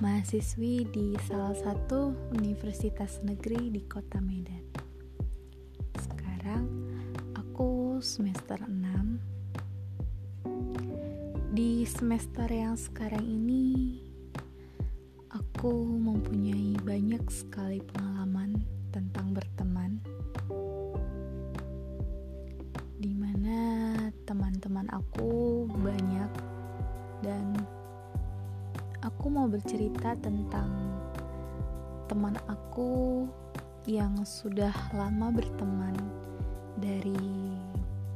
mahasiswi di salah satu universitas negeri di kota Medan. Sekarang aku semester 6. Di semester yang sekarang ini aku mempunyai banyak sekali pengalaman tentang berteman. Bercerita tentang teman aku yang sudah lama berteman dari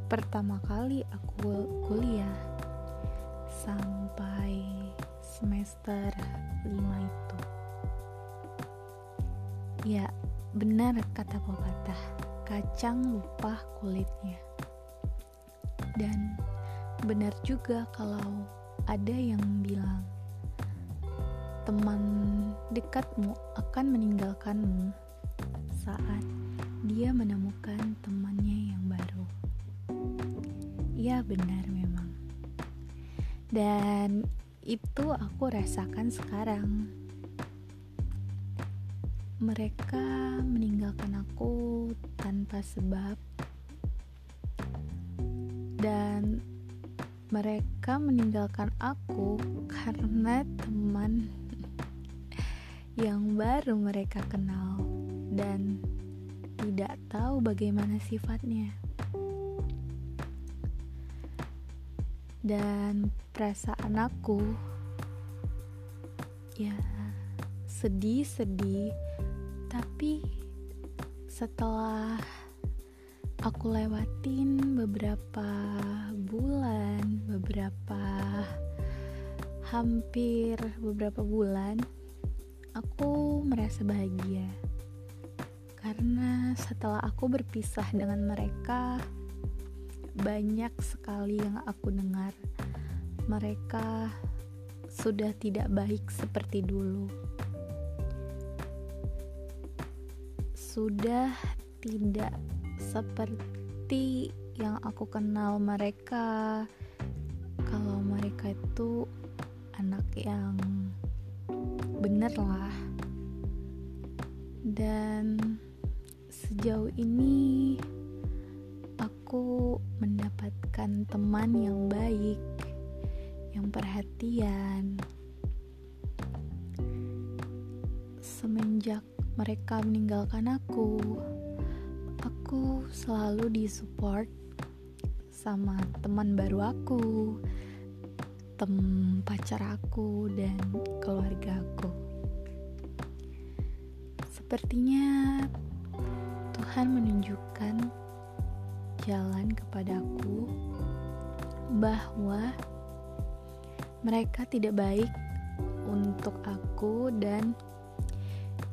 pertama kali aku kuliah sampai semester 5 itu. Ya, benar kata pepatah, kacang lupa kulitnya. Dan benar juga kalau ada yang bilang teman dekatmu akan meninggalkanmu saat dia menemukan temannya yang baru. Ya, benar memang. Dan itu aku rasakan sekarang. Mereka meninggalkan aku tanpa sebab, dan mereka meninggalkan aku karena teman yang baru mereka kenal dan tidak tahu bagaimana sifatnya. Dan perasaan aku ya sedih-sedih, tapi setelah aku lewatin beberapa bulan, beberapa hampir beberapa bulan aku merasa bahagia. Karena setelah aku berpisah dengan mereka banyak sekali yang aku dengar. Mereka sudah tidak baik seperti dulu. Sudah tidak seperti yang aku kenal mereka. Kalau mereka itu anak yang bener lah. Dan sejauh ini aku mendapatkan teman yang baik yang perhatian. Semenjak mereka meninggalkan aku aku selalu disupport sama teman baru aku tem pacar aku dan keluarga aku. Sepertinya Tuhan menunjukkan jalan kepadaku bahwa mereka tidak baik untuk aku dan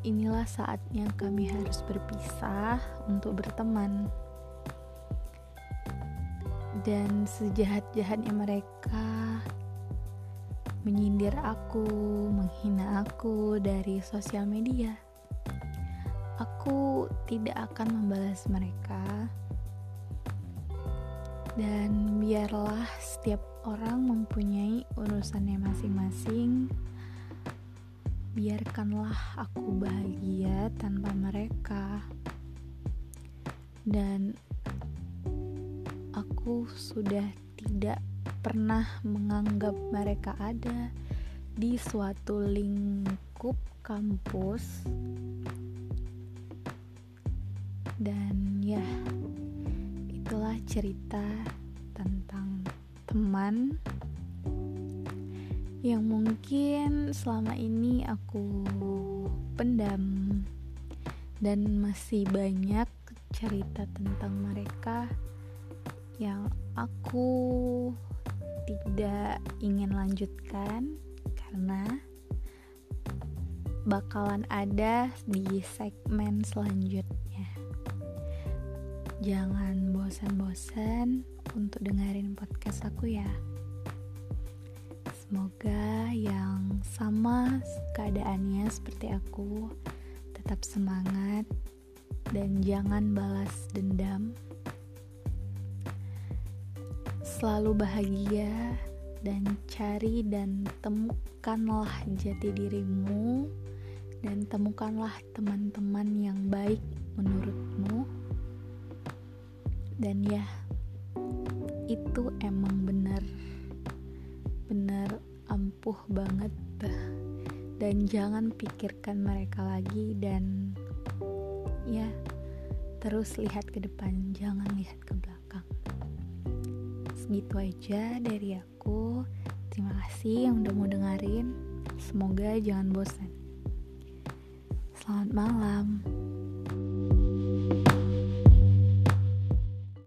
inilah saatnya kami harus berpisah untuk berteman dan sejahat-jahatnya mereka menyindir aku, menghina aku dari sosial media. Aku tidak akan membalas mereka, dan biarlah setiap orang mempunyai urusannya masing-masing. Biarkanlah aku bahagia tanpa mereka, dan aku sudah tidak pernah menganggap mereka ada di suatu lingkup kampus. Dan ya itulah cerita tentang teman yang mungkin selama ini aku pendam. Dan masih banyak cerita tentang mereka yang aku tidak ingin lanjutkan karena bakalan ada di segmen selanjutnya. Jangan bosan-bosan untuk dengerin podcast aku ya. Semoga yang sama keadaannya seperti aku tetap semangat dan jangan balas dendam selalu bahagia dan cari dan temukanlah jati dirimu dan temukanlah teman-teman yang baik menurutmu. Dan ya itu emang benar benar ampuh banget. Dan jangan pikirkan mereka lagi dan ya terus lihat ke depan jangan lihat ke belakang segitu aja dari aku. Terima kasih yang udah mau dengerin. Semoga jangan bosan. Selamat malam